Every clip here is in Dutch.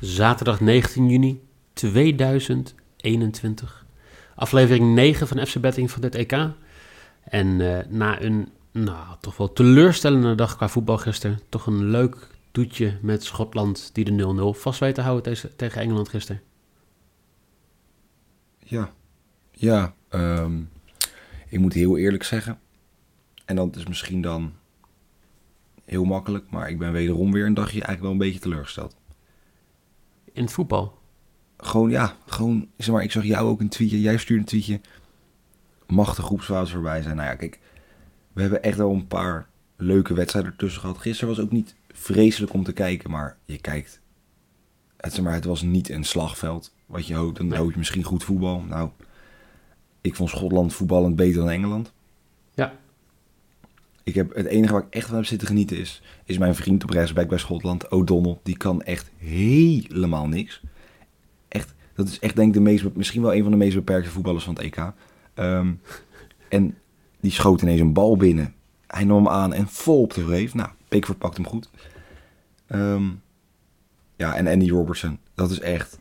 zaterdag 19 juni 2021. Aflevering 9 van FC Betting van dit EK. En uh, na een nou, toch wel teleurstellende dag qua voetbal gisteren, toch een leuk toetje met Schotland die de 0-0 vast weet te houden tegen Engeland gisteren. Ja, ja um, ik moet heel eerlijk zeggen. En dat is misschien dan heel makkelijk, maar ik ben wederom weer een dagje eigenlijk wel een beetje teleurgesteld. In het voetbal? Gewoon, ja, gewoon, zeg maar, ik zag jou ook een tweetje, jij stuurde een tweetje. Mag de groepsfase voorbij zijn? Nou ja, kijk, we hebben echt wel een paar leuke wedstrijden ertussen gehad. Gisteren was ook niet vreselijk om te kijken, maar je kijkt. Het, zeg maar, het was niet een slagveld. Wat je hoopt, dan nee. hoop je misschien goed voetbal. Nou, ik vond Schotland voetballend beter dan Engeland. Ja. Ik heb, het enige waar ik echt van heb zitten genieten is, is mijn vriend op rechtsback bij Schotland, O'Donnell. Die kan echt helemaal niks. Echt, dat is echt denk ik de meest, misschien wel een van de meest beperkte voetballers van het EK. Um, en die schoot ineens een bal binnen. Hij nam hem aan en vol op de reef. Nou, Pickford pakt hem goed. Um, ja, en Andy Robertson. Dat is echt...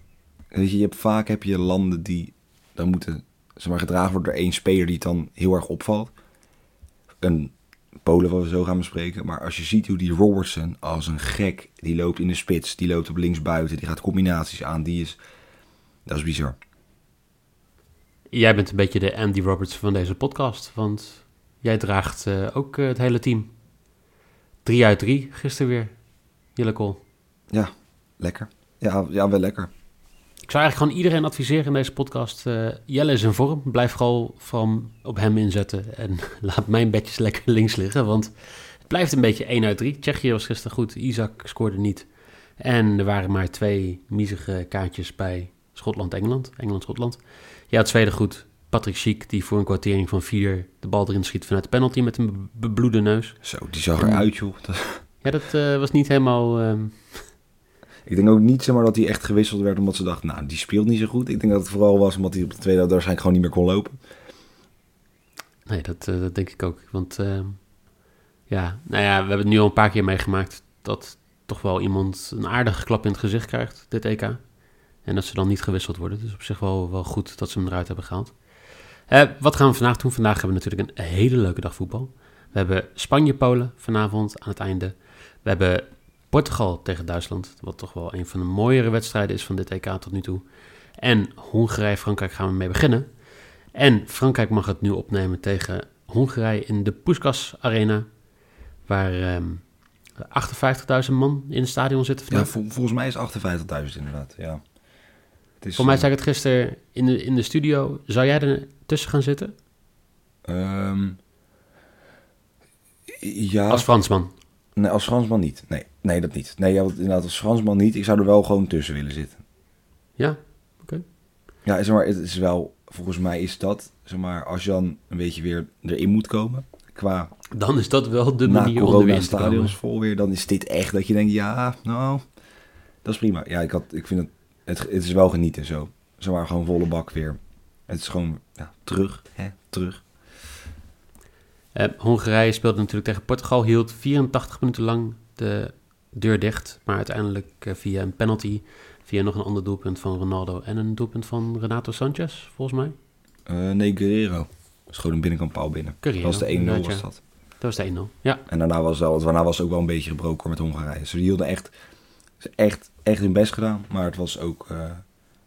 Weet je, je hebt, vaak heb je landen die dan moeten zeg maar, gedragen worden door één speler die het dan heel erg opvalt. Een Polen wat we zo gaan bespreken. Maar als je ziet hoe die Robertson als een gek, die loopt in de spits, die loopt op linksbuiten, die gaat combinaties aan, die is... Dat is bizar. Jij bent een beetje de Andy Roberts van deze podcast, want jij draagt uh, ook uh, het hele team. Drie uit drie gisteren weer. Jelle Kool. Ja, lekker. Ja, ja, wel lekker. Ik zou eigenlijk gewoon iedereen adviseren in deze podcast. Uh, Jelle is in vorm. Blijf vooral van op hem inzetten. En laat mijn bedjes lekker links liggen. Want het blijft een beetje 1 uit 3. Tsjechië was gisteren goed. Isaac scoorde niet. En er waren maar twee miezige kaartjes bij Schotland-Engeland. Engeland-Schotland. Ja, het tweede goed. Patrick Schiek, die voor een kwartering van vier de bal erin schiet vanuit de penalty met een bebloede neus. Zo, die zag eruit, joh. Ja, dat uh, was niet helemaal... Uh... Ik denk ook niet zomaar dat hij echt gewisseld werd omdat ze dachten, nou, die speelt niet zo goed. Ik denk dat het vooral was omdat hij op de tweede waarschijnlijk gewoon niet meer kon lopen. Nee, dat, uh, dat denk ik ook. Want ja, nou ja, we hebben het nu al een paar keer meegemaakt dat toch wel iemand een aardige klap in het gezicht krijgt, dit EK. En dat ze dan niet gewisseld worden. Dus op zich wel, wel goed dat ze hem eruit hebben gehaald. Uh, wat gaan we vandaag doen? Vandaag hebben we natuurlijk een hele leuke dag voetbal. We hebben Spanje-Polen vanavond aan het einde. We hebben Portugal tegen Duitsland, wat toch wel een van de mooiere wedstrijden is van dit EK tot nu toe. En Hongarije-Frankrijk gaan we mee beginnen. En Frankrijk mag het nu opnemen tegen Hongarije in de Puskas Arena, waar um, ehm, 58.000 man in het stadion zitten. Ja, volgens mij is 58.000 inderdaad, ja. Is, Voor mij zei ik het gisteren in de, in de studio. Zou jij er tussen gaan zitten? Um, ja. Als Fransman? Nee, als Fransman niet. Nee, nee dat niet. Nee, ja, inderdaad, als Fransman niet. Ik zou er wel gewoon tussen willen zitten. Ja, oké. Ja, zeg maar, het is wel... Volgens mij is dat, zeg maar, als je dan een beetje weer erin moet komen... Qua... Dan is dat wel de manier om erin te komen. vol weer. Dan is dit echt dat je denkt, ja, nou... Dat is prima. Ja, ik, had, ik vind het het, het is wel genieten zo. Zomaar gewoon volle bak weer. Het is gewoon ja, terug, hè, terug. Uh, Hongarije speelde natuurlijk tegen Portugal, hield 84 minuten lang de deur dicht. Maar uiteindelijk uh, via een penalty, via nog een ander doelpunt van Ronaldo en een doelpunt van Renato Sanchez, volgens mij. Uh, nee, Guerrero. Gewoon een binnenkant paal binnen. Guerrero, dat was de 1-0 was dat. Dat was de 1-0, ja. En daarna was, wel, daarna was het ook wel een beetje gebroken met Hongarije. Ze hielden echt echt, echt hun best gedaan. Maar het was ook, uh,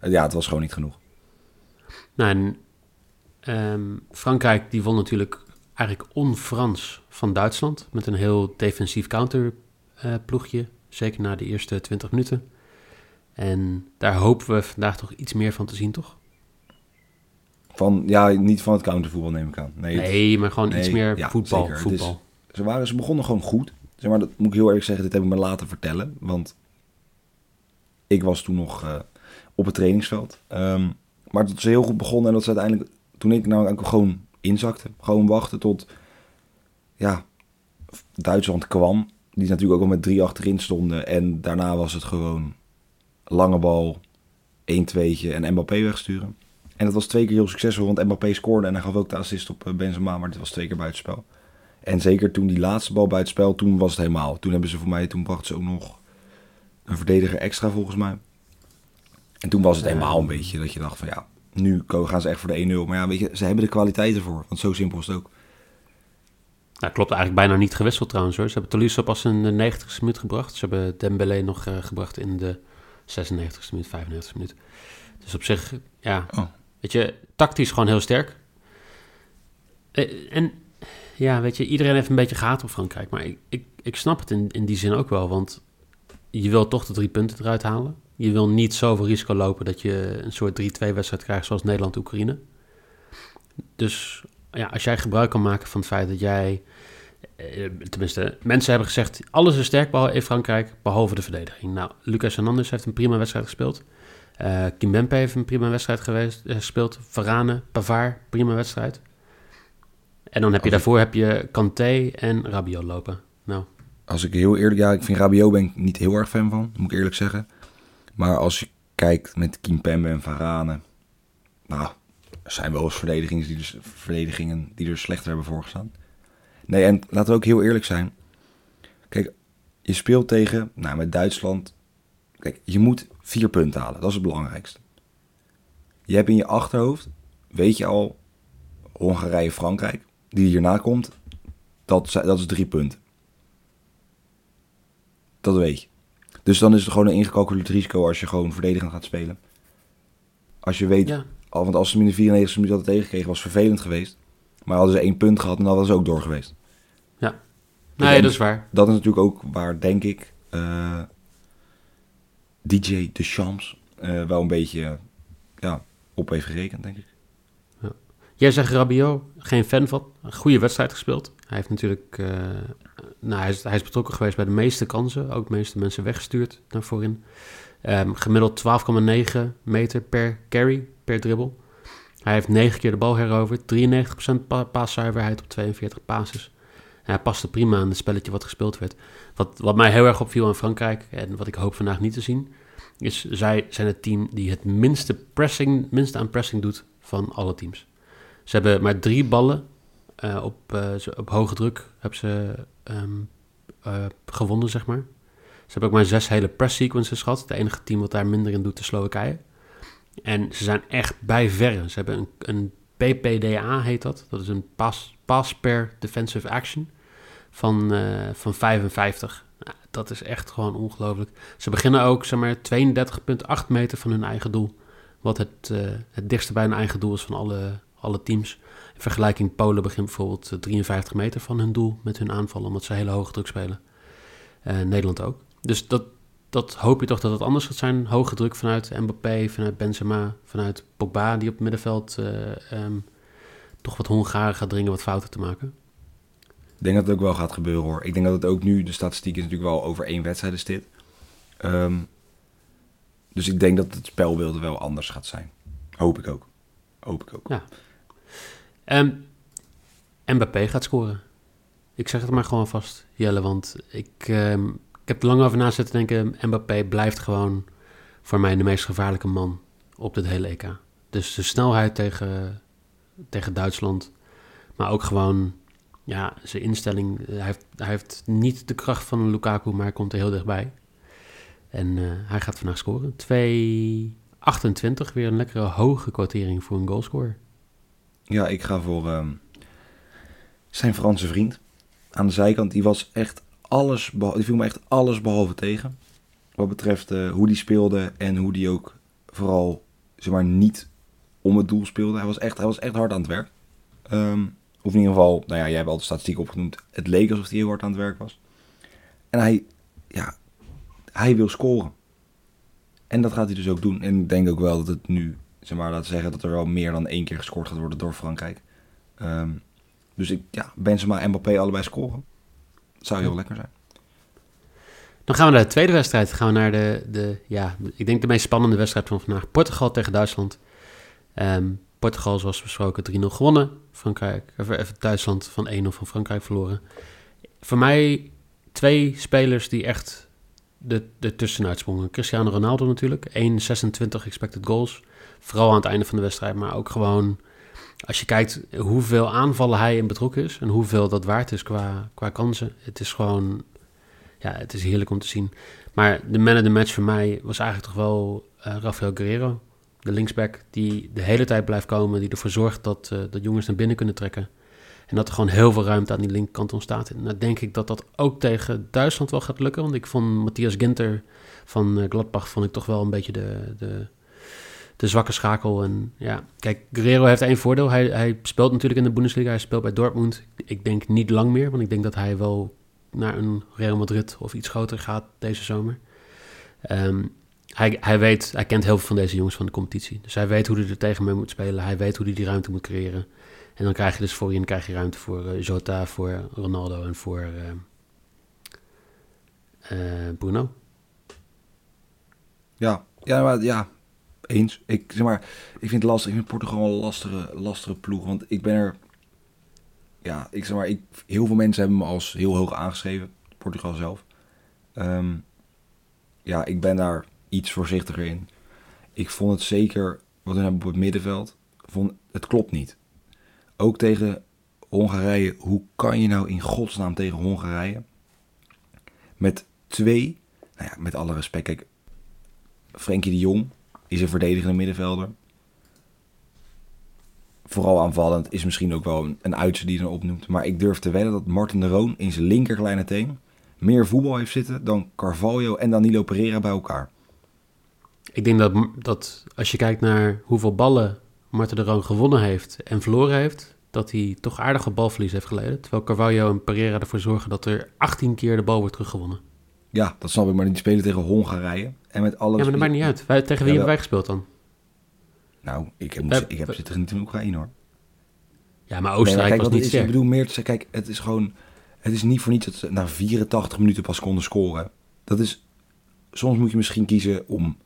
ja, het was gewoon niet genoeg. Nou, en, um, Frankrijk die won natuurlijk eigenlijk on-Frans van Duitsland. Met een heel defensief counterploegje. Uh, zeker na de eerste 20 minuten. En daar hopen we vandaag toch iets meer van te zien, toch? Van, ja, niet van het countervoetbal neem ik aan. Nee, nee maar gewoon iets meer ja, voetbal. voetbal. Ze, waren, ze begonnen gewoon goed. Zeg maar, dat moet ik heel eerlijk zeggen, dit heb ik me laten vertellen. Want ik was toen nog uh, op het trainingsveld. Um, maar dat is heel goed begonnen en dat is uiteindelijk, toen ik nou gewoon inzakte, gewoon wachten tot, ja, Duitsland kwam. Die natuurlijk ook al met drie achterin stonden. En daarna was het gewoon lange bal, 1-2'tje en Mbappé wegsturen. En dat was twee keer heel succesvol, want Mbappé scoorde en hij gaf ook de assist op eh, Benzema, maar dit was twee keer buitenspel. En zeker toen die laatste bal buitenspel, toen was het helemaal. Toen hebben ze voor mij, toen brachten ze ook nog een verdediger extra volgens mij. En toen was het Ja. eenmaal een beetje dat je dacht van ja, nu gaan ze echt voor de 1-0. Maar ja, weet je, ze hebben de kwaliteiten voor. Want zo simpel is het ook. Nou, klopt eigenlijk bijna niet gewisseld trouwens hoor. Ze hebben Tolisso pas in de 90ste minuut gebracht. Ze hebben Dembélé nog eh, gebracht in de 96ste minuut, 95ste minuut. Dus op zich, ja, Oh. weet je, tactisch gewoon heel sterk. Eh, En ja, weet je, iedereen heeft een beetje gehaat op Frankrijk. Maar ik, ik, ik snap het in, in die zin ook wel, want je wil toch de drie punten eruit halen. Je wil niet zoveel risico lopen dat je een soort 3-2 wedstrijd krijgt zoals Nederland-Oekraïne. Dus ja, als jij gebruik kan maken van het feit dat jij eh, tenminste, mensen hebben gezegd, alles is sterk in Frankrijk, behalve de verdediging. Nou, Lucas Hernandez heeft een prima wedstrijd gespeeld. Eh Kimpembe heeft een prima wedstrijd geweest, eh, gespeeld. Varane, Pavard, prima wedstrijd. En dan heb je daarvoor heb je Kanté en Rabiot lopen. Nou, Als ik heel eerlijk... Ja, ik vind Rabiot ben ik niet heel erg fan van. Moet ik eerlijk zeggen. Maar als je kijkt met Kimpembe en Varane... Nou, zijn wel eens verdedigingen die, er, verdedigingen die er slechter hebben voorgestaan. Nee, en laten we ook heel eerlijk zijn. Kijk, je speelt tegen... Nou, met Duitsland... Kijk, je moet vier punten halen. Dat is het belangrijkste. Je hebt in je achterhoofd... Weet je al... Hongarije-Frankrijk... Die hierna komt... Dat, dat is drie punten. Dat weet je. Dus dan is het gewoon een ingecalculeerd risico als je gewoon verdedigend gaat spelen. Als je weet, ja. Al, want als ze hem in de 94 minuut hadden tegengekregen, was het vervelend geweest. Maar hadden ze één punt gehad en dan hadden ze ook door geweest. Nee, en- dat is waar. Dat is natuurlijk ook waar, denk ik, eh, DJ Deschamps eh wel een beetje ja, op heeft gerekend, denk ik. Jij zegt Rabiot, geen fan van. Een goede wedstrijd gespeeld. Hij heeft natuurlijk, eh, nou, hij is, hij is betrokken geweest bij de meeste kansen. Ook de meeste mensen weggestuurd naar voorin. Ehm, gemiddeld 12,9 meter per carry, per dribbel. Hij heeft 9 keer de bal heroverd. 93% pa paaszuiverheid op 42 passes. En hij paste prima aan het spelletje wat gespeeld werd. Wat, wat mij heel erg opviel aan Frankrijk, en wat ik hoop vandaag niet te zien, is zij zijn het team die het minste, pressing, minste aan pressing doet van alle teams. Ze hebben maar drie ballen eh, op, eh, op hoge druk hebben ze ehm, eh, gewonnen, zeg maar. Ze hebben ook maar zes hele press sequences gehad. Het enige team wat daar minder in doet, de Slowakije. En ze zijn echt bij verre. Ze hebben een, een PPDA, heet dat. Dat is een pass, per defensive action van, eh, van 55. Nou, dat is echt gewoon ongelooflijk. Ze beginnen ook, zeg maar, 32,8 meter van hun eigen doel. Wat het, eh, het dichtste bij hun eigen doel is van alle, alle teams. In vergelijking, Polen begint bijvoorbeeld eh, 53 meter van hun doel met hun aanvallen, omdat ze hele hoge druk spelen. Eh, Nederland ook. Dus dat, dat hoop je toch dat het anders gaat zijn. Hoge druk vanuit Mbappé, vanuit Benzema, vanuit Pogba, die op het middenveld eh, ehm, toch wat Hongaren gaat dringen wat fouten te maken. Ik denk dat het ook wel gaat gebeuren hoor. Ik denk dat het ook nu, de statistiek is natuurlijk wel over één wedstrijd is dit. Ehm, dus ik denk dat het spelbeeld wel anders gaat zijn. Hoop ik ook. Hoop ik ook. Ja. Ehm, Mbappé gaat scoren. Ik zeg het maar gewoon vast, Jelle, want ik, ik heb er lang over na zitten denken. Mbappé blijft gewoon voor mij de meest gevaarlijke man op dit hele EK. Dus de snelheid tegen, tegen Duitsland, maar ook gewoon ja, zijn instelling. Hij heeft, hij heeft niet de kracht van een Lukaku, maar hij komt er heel dichtbij. En eh, hij gaat vandaag scoren. 2,28, weer een lekkere hoge quotering voor een goalscorer. Ja, ik ga voor ehm, zijn Franse vriend. Aan de zijkant, die was echt alles, die viel me echt alles behalve tegen. Wat betreft eh, hoe die speelde en hoe die ook vooral, zeg maar, niet om het doel speelde. Hij was echt, hij was echt hard aan het werk. Ehm, of in ieder geval, nou ja, jij hebt al de statistiek opgenoemd. Het leek alsof hij heel hard aan het werk was. En hij, ja, hij wil scoren. En dat gaat hij dus ook doen. En ik denk ook wel dat het nu, zeg maar, laten zeggen dat er wel meer dan één keer gescoord gaat worden door Frankrijk. Ehm, dus ik, ja, Benzema en Mbappé allebei scoren. Zou heel lekker zijn. Dan gaan we naar de tweede wedstrijd. Gaan we naar de, de, ja, ik denk de meest spannende wedstrijd van vandaag. Portugal tegen Duitsland. Ehm, Portugal, zoals besproken, 3-0 gewonnen. Frankrijk, of, even Duitsland van 1-0 van Frankrijk verloren. Voor mij twee spelers die echt de, de tussenuit sprongen. Cristiano Ronaldo natuurlijk. 1,26 expected goals. Vooral aan het einde van de wedstrijd. Maar ook gewoon, als je kijkt hoeveel aanvallen hij in betrokken is. En hoeveel dat waard is qua, qua kansen. Het is gewoon ja, het is heerlijk om te zien. Maar de man of the match voor mij was eigenlijk toch wel eh, Rafael Guerrero, de linksback, die de hele tijd blijft komen, die ervoor zorgt dat, uh, dat jongens naar binnen kunnen trekken. En dat er gewoon heel veel ruimte aan die linkerkant ontstaat. En dan denk ik dat dat ook tegen Duitsland wel gaat lukken. Want ik vond Matthias Ginter van uh, Gladbach vond ik toch wel een beetje de, de, de zwakke schakel. En ja, kijk, Guerrero heeft één voordeel. Hij, hij speelt natuurlijk in de Bundesliga. Hij speelt bij Dortmund. Ik denk niet lang meer, want ik denk dat hij wel naar een Real Madrid of iets groter gaat deze zomer. Um, hij, hij weet, hij kent heel veel van deze jongens van de competitie. Dus hij weet hoe hij er tegen mee moet spelen. Hij weet hoe hij die ruimte moet creëren. En dan krijg je dus voor je, krijg je ruimte voor uh, Jota, voor Ronaldo en voor uh, uh, Bruno. Ja, ja, maar, ja, eens. Ik, zeg maar, ik vind het lastig. Vind Portugal een lastige, ploeg. Want ik ben er... Ja, ik zeg maar, ik, heel veel mensen hebben me als heel hoog aangeschreven. Portugal zelf. Um, ja, ik ben daar iets voorzichtiger in. Ik vond het zeker, wat we hebben op het middenveld, vond, het klopt niet. Ook tegen Hongarije, hoe kan je nou in godsnaam tegen Hongarije met twee, nou ja, met alle respect, kijk, Frenkie de Jong is een verdedigende middenvelder. Vooral aanvallend is misschien ook wel een, een uitse die je opnoemt. Maar ik durf te wedden dat Martin de Roon in zijn linker kleine teen meer voetbal heeft zitten dan Carvalho en Danilo Pereira bij elkaar. Ik denk dat, dat als je kijkt naar hoeveel ballen Marten de Roon gewonnen heeft en verloren heeft, dat hij toch aardig wat balverlies heeft geleden. Terwijl Carvalho en Pereira ervoor zorgen dat er 18 keer de bal wordt teruggewonnen. Ja, dat snap ik, maar die spelen tegen Hongarije. En met alles... Ja, maar dat maakt niet uit. Wij, tegen wie ja, hebben wij gespeeld dan? Nou, ik heb, ik heb zitten niet in Oekraïne hoor. Ja, maar Oostenrijk nee, maar kijk, was niet is, Ik bedoel meer te zeggen, kijk, het is gewoon... Het is niet voor niets dat ze na 84 minuten pas konden scoren. Dat is... Soms moet je misschien kiezen om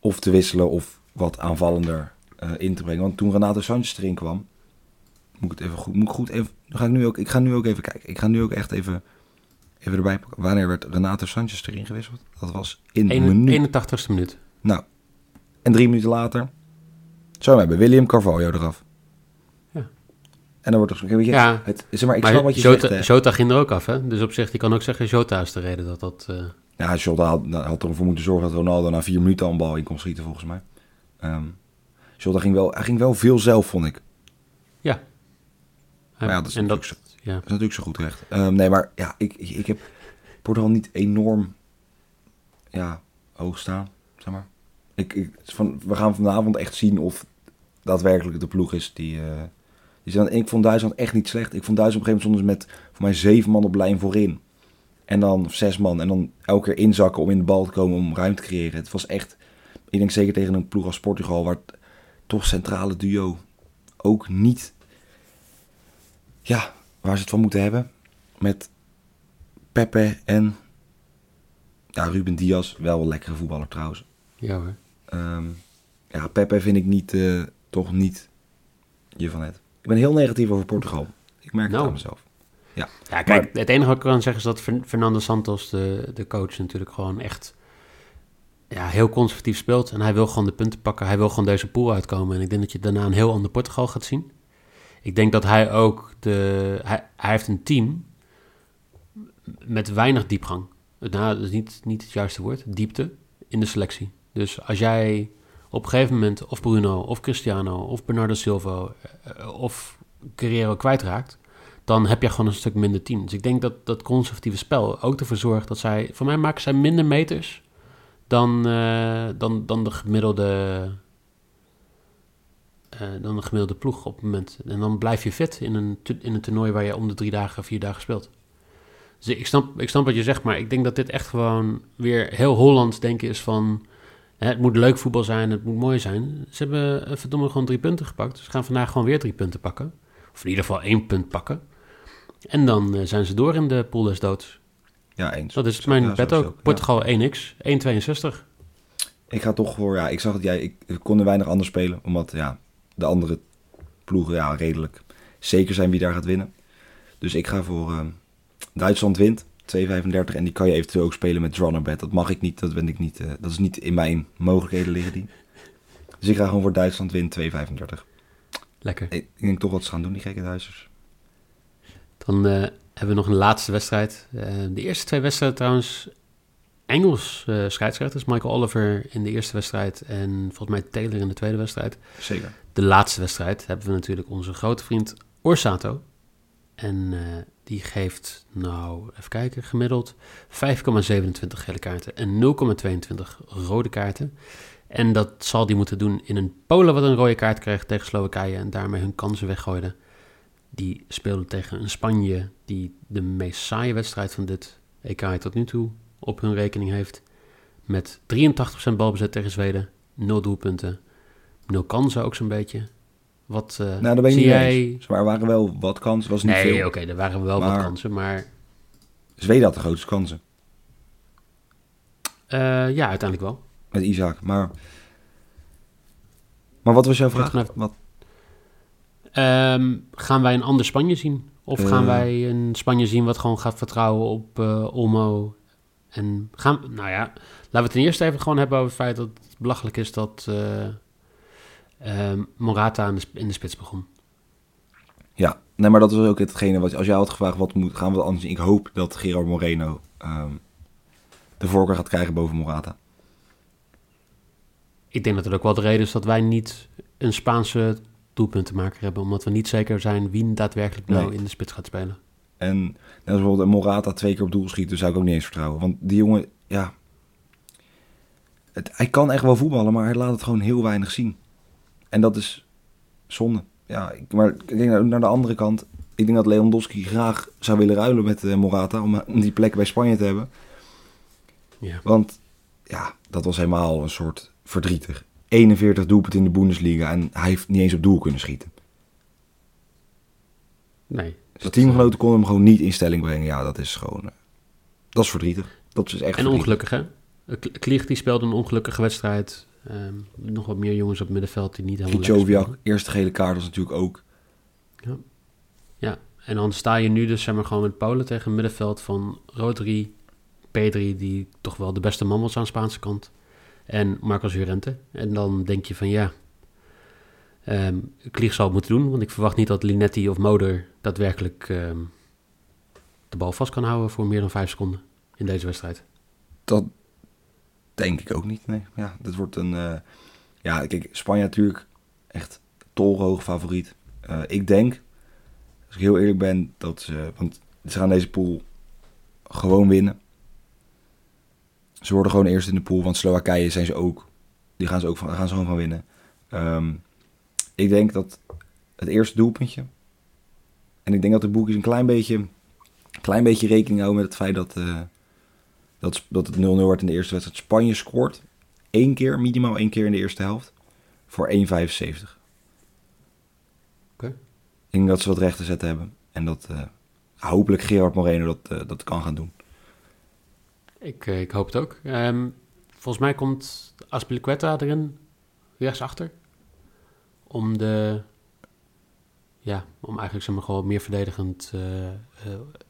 of te wisselen of wat aanvallender uh, in te brengen. Want toen Renato Sanchez erin kwam, moet ik het even goed, moet ik goed even, ga ik nu ook, ik ga nu ook even kijken. Ik ga nu ook echt even, even erbij pakken. Wanneer werd Renato Sanchez erin gewisseld? Dat was in Een, minuut. 81ste minuut. Nou, en drie minuten later, zo we hebben William Carvalho eraf. Ja. En dan wordt er, weet je, ja, het, zeg maar, ik maar snap wat je Jota, zegt. Jota ging er ook af, hè? Dus op zich, je kan ook zeggen, Jota is de reden dat dat... Uh... Ja, Jota had, had ervoor moeten zorgen dat Ronaldo na vier minuten al een bal in kon schieten, volgens mij. Um, Jota ging wel, hij ging wel veel zelf, vond ik. Ja. Maar ja, dat is, en dat, zo, ja. dat is natuurlijk zo goed recht. Um, nee, maar ja, ik, ik, ik heb Portugal niet enorm ja, hoog staan, zeg maar. Ik, ik, van, we gaan vanavond echt zien of daadwerkelijk de ploeg is die... Uh, die ik vond Duitsland echt niet slecht. Ik vond Duitsland op een gegeven moment met voor mij zeven man op lijn voorin. En dan zes man. En dan elke keer inzakken om in de bal te komen om ruimte te creëren. Het was echt, ik denk zeker tegen een ploeg als Portugal, waar toch centrale duo ook niet, ja, waar ze het van moeten hebben. Met Pepe en, ja, Ruben Diaz, wel een lekkere voetballer trouwens. Ja hoor. Um, ja, Pepe vind ik niet, uh, toch niet je van het. Ik ben heel negatief over Portugal. Ik merk nou. het aan mezelf. Ja, ja kijk, maar, het enige wat ik kan zeggen is dat Fernando Santos, de, de coach, natuurlijk gewoon echt ja, heel conservatief speelt. En hij wil gewoon de punten pakken. Hij wil gewoon deze pool uitkomen. En ik denk dat je daarna een heel ander Portugal gaat zien. Ik denk dat hij ook de... Hij, heeft een team met weinig diepgang. Nou, dat is niet, niet het juiste woord. Diepte in de selectie. Dus als jij op een gegeven moment of Bruno of Cristiano of Bernardo Silva of Guerrero kwijtraakt dan heb je gewoon een stuk minder team. Dus ik denk dat dat conservatieve spel ook ervoor zorgt dat zij... Voor mij maken zij minder meters dan, uh, dan, dan de gemiddelde... Uh, dan de gemiddelde ploeg op het moment. En dan blijf je fit in een, in een toernooi waar je om de drie dagen, vier dagen speelt. Dus ik snap, ik snap wat je zegt, maar ik denk dat dit echt gewoon weer heel Hollands denken is van... Hè, het moet leuk voetbal zijn, het moet mooi zijn. Ze hebben verdomme gewoon drie punten gepakt. Dus ze gaan vandaag gewoon weer drie punten pakken. Of in ieder geval één punt pakken. En dan uh, zijn ze door in de pool des doods. Ja, eens. Dat is mijn ja, bed ook. Portugal ja. 1x, 1,62. Ik ga toch voor, ja, ik zag het, jij, ik, ik kon er weinig anders spelen. Omdat, ja, de andere ploegen, ja, redelijk zeker zijn wie daar gaat winnen. Dus ik ga voor uh, Duitsland wint, 2,35. En die kan je eventueel ook spelen met draw bed. Dat mag ik niet, dat ben ik niet, uh, dat is niet in mijn mogelijkheden liggen die. Dus ik ga gewoon voor Duitsland wint, 2,35. Lekker. Ik, ik, denk toch wat ze gaan doen, die gekke Duitsers. Dan uh, hebben we nog een laatste wedstrijd. Uh, de eerste twee wedstrijden trouwens Engels eh, scheidsrechters. Michael Oliver in de eerste wedstrijd en volgens mij Taylor in de tweede wedstrijd. Zeker. De laatste wedstrijd hebben we natuurlijk onze grote vriend Orsato. En eh, die geeft, nou, even kijken, gemiddeld 5,27 gele kaarten en 0,22 rode kaarten. En dat zal die moeten doen in een Polen wat een rode kaart kreeg tegen Slowakije en daarmee hun kansen weggooide. Die speelde tegen een Spanje die de meest saaie wedstrijd van dit EK tot nu toe op hun rekening heeft. Met 83% balbezit tegen Zweden, 0 doelpunten, 0 kansen ook zo'n beetje. Wat uh, nou, ben zie niet jij... eens. Maar er waren wel wat kansen, was niet Nee, veel. oké, er waren wel Maar- wat kansen, maar Zweden had de grootste kansen. eh, ja, uiteindelijk wel. Met Isaac. Maar, maar wat was jouw vraag? Wat- Wat? Ehm, gaan wij een ander Spanje zien? Of gaan Eh. wij een Spanje zien wat gewoon gaat vertrouwen op Olmo? En gaan, nou ja, laten we het ten eerste even gewoon hebben over het feit dat het belachelijk is dat Morata in de, sp- in de spits begon. Ja, nee, maar dat was ook hetgene wat... Als jij had gevraagd, wat moet, gaan we anders zien? Ik hoop dat Gerard Moreno ehm, de voorkeur gaat krijgen boven Morata. Ik denk dat het ook wel de reden is dat wij niet een Spaanse doelpuntenmaker hebben. Omdat we niet zeker zijn wie daadwerkelijk nou Nee. in de spits gaat spelen. En net als bijvoorbeeld een Morata twee keer op doel schieten, zou ik ook niet eens vertrouwen. Want die jongen, ja... Het, hij kan echt wel voetballen, maar hij laat het gewoon heel weinig zien. En dat is zonde. Ja, ik, maar ik denk naar, naar de andere kant. Ik denk dat Lewandowski graag zou willen ruilen met eh, Morata om, om die plek bij Spanje te hebben. Ja. Want ja, dat was helemaal een soort verdrietig. 41 doelpunten in de Bundesliga en hij heeft niet eens op doel kunnen schieten. Nee. Zijn teamgenoten konden hem gewoon niet in stelling brengen. Ja, dat is gewoon... eh, dat is verdrietig. Dat is echt En ongelukkig, hè? Klieg die speelde een ongelukkige wedstrijd. Ehm, nog wat meer jongens op het middenveld die niet helemaal speelden. eerste gele kaart was natuurlijk ook... Ja, en dan sta je nu dus zeg maar gewoon met Polen tegen een middenveld van Rodri, Pedri, die toch wel de beste man was aan de Spaanse kant, en Marcos Llorente. En dan denk je van ja, ehm Klieg zal het moeten doen, want ik verwacht niet dat Linetti of Moder daadwerkelijk ehm, de bal vast kan houden voor meer dan vijf seconden in deze wedstrijd. Dat denk ik ook niet, nee. Ja, dit wordt een... eh, ja, kijk, Spanje natuurlijk echt tolhoog favoriet. Eh, ik denk, als ik heel eerlijk ben, dat ze... Want ze gaan deze pool gewoon winnen. Ze worden gewoon eerst in de pool, want Slowakije zijn ze ook. Die gaan ze ook van, gaan ze gewoon van winnen. Ehm, ik denk dat het eerste doelpuntje... En ik denk dat de boekjes een klein beetje, klein beetje rekening houden met het feit dat... eh, dat, dat het 0-0 wordt in de eerste wedstrijd. Spanje scoort één keer, minimaal één keer in de eerste helft. Voor 1,75. Oké. Ik denk dat ze wat recht te zetten hebben. En dat eh, hopelijk Gerard Moreno dat, eh, dat kan gaan doen. Ik, eh, ik hoop het ook. Ehm, volgens mij komt Aspilicueta erin, rechtsachter. Om de... Ja, om eigenlijk zeg maar gewoon meer verdedigend eh, eh,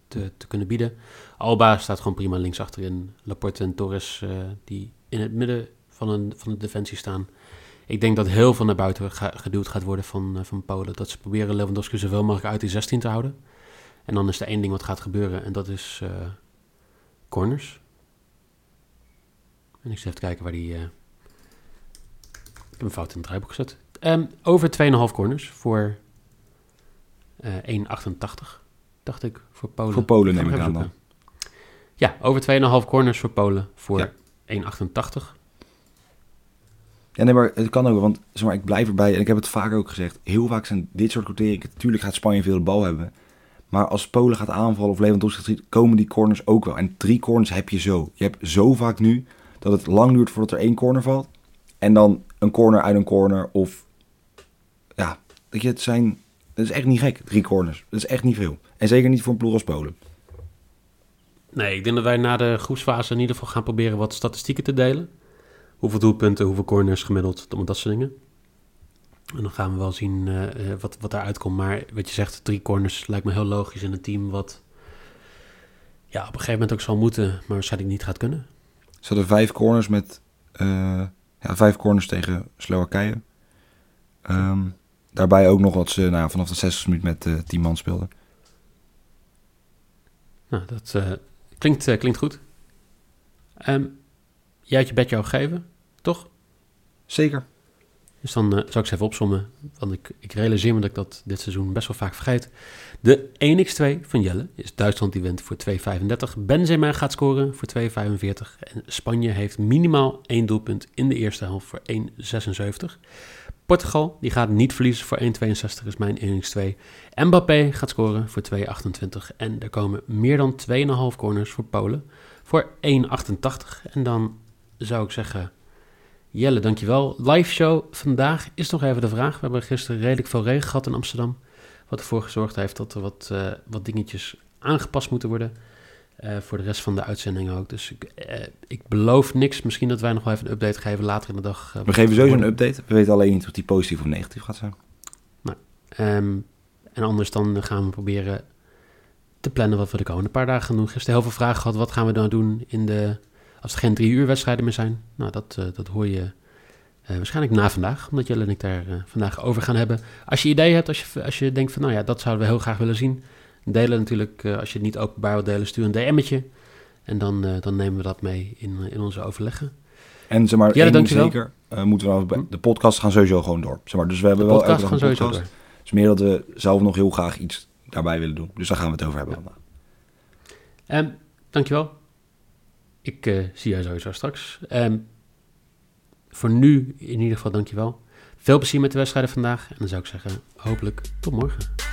te, te kunnen bieden. Alba staat gewoon prima links achterin. Laporte en Torres eh, die in het midden van, een, van de defensie staan. Ik denk dat heel veel naar buiten geduwd gaat worden van, eh, van Polen. Dat ze proberen Lewandowski zoveel mogelijk uit die 16 te houden. En dan is er één ding wat gaat gebeuren en dat is eh, corners. En ik zit even te kijken waar die... Ik heb een fout in het draaiboek gezet. Ehm, over 2,5 corners voor eh 1,88. Dacht ik, voor Polen. Voor Polen neem ik aan dan. Ja, over 2,5 corners voor Polen voor Ja. 1,88. Ja, nee, maar het kan ook, want zeg maar, ik blijf erbij. En ik heb het vaker ook gezegd. Heel vaak zijn dit soort quoteringen. Natuurlijk gaat Spanje veel de bal hebben. Maar als Polen gaat aanvallen of Lewandowski gaat schieten, komen die corners ook wel. En drie corners heb je zo. Je hebt zo vaak nu dat het lang duurt voordat er één corner valt. En dan een corner uit een corner. Of ja, weet je, het zijn. Dat is echt niet gek, drie corners. Dat is echt niet veel. En zeker niet voor een ploeg als Polen. Nee, ik denk dat wij na de groepsfase in ieder geval gaan proberen wat statistieken te delen. Hoeveel doelpunten, hoeveel corners gemiddeld, dat soort dingen. En dan gaan we wel zien eh, eh, wat, wat daaruit komt. Maar wat je zegt, drie corners lijkt me heel logisch in een team wat ja, op een gegeven moment ook zal moeten, maar waarschijnlijk niet gaat kunnen. Ze hadden vijf corners met. eh, ja, vijf corners tegen Slowakije. Ehm, daarbij ook nog wat ze nou, vanaf de 60 minuut met eh 10 man speelden. Nou, dat eh, klinkt, eh, klinkt goed. Ehm, jij had je bedje al gegeven, toch? Zeker. Dus dan uh, zal ik ze even opzommen, want ik, ik realiseer me dat ik dat dit seizoen best wel vaak vergeet. De 1x2 van Jelle is Duitsland die wint voor 2,35. Benzema gaat scoren voor 2,45. En Spanje heeft minimaal één doelpunt in de eerste helft voor 1,76. Portugal die gaat niet verliezen voor 1,62 is mijn 1x2. Mbappé gaat scoren voor 2,28. En er komen meer dan 2,5 corners voor Polen voor 1,88. En dan zou ik zeggen... Jelle, dankjewel. Live show vandaag is nog even de vraag. We hebben gisteren redelijk veel regen gehad in Amsterdam. Wat ervoor gezorgd heeft dat er wat, uh, wat dingetjes aangepast moeten worden. Uh, voor de rest van de uitzending ook. Dus ik, uh, ik beloof niks. Misschien dat wij nog wel even een update geven later in de dag. we geven sowieso een update. We weten alleen niet of die positief of negatief gaat zijn. Nou, um, en anders dan gaan we proberen te plannen wat we de komende paar dagen gaan doen. Gisteren heel veel vragen gehad. Wat gaan we dan doen in de, als er geen drie uur wedstrijden meer zijn? Nou, dat, dat hoor je waarschijnlijk na vandaag, omdat Jelle en ik daar vandaag over gaan hebben. Als je ideeën hebt, als je, als je denkt van nou ja, dat zouden we heel graag willen zien. Delen natuurlijk, uh, als je het niet openbaar wilt delen, stuur een DM'tje. En dan, dan nemen we dat mee in, in onze overleggen. En zeg maar, Jelle, één zeker, moeten we hm? de podcast gaan sowieso gewoon door. Zeg maar, dus we hebben de wel podcast gaan sowieso podcast. door. Dus meer dat we zelf nog heel graag iets daarbij willen doen. Dus daar gaan we het over hebben ja. vandaag. Um, dankjewel. Ik zie jou sowieso straks. Um, voor nu in ieder geval dankjewel. Veel plezier met de wedstrijden vandaag. En dan zou ik zeggen, hopelijk tot morgen.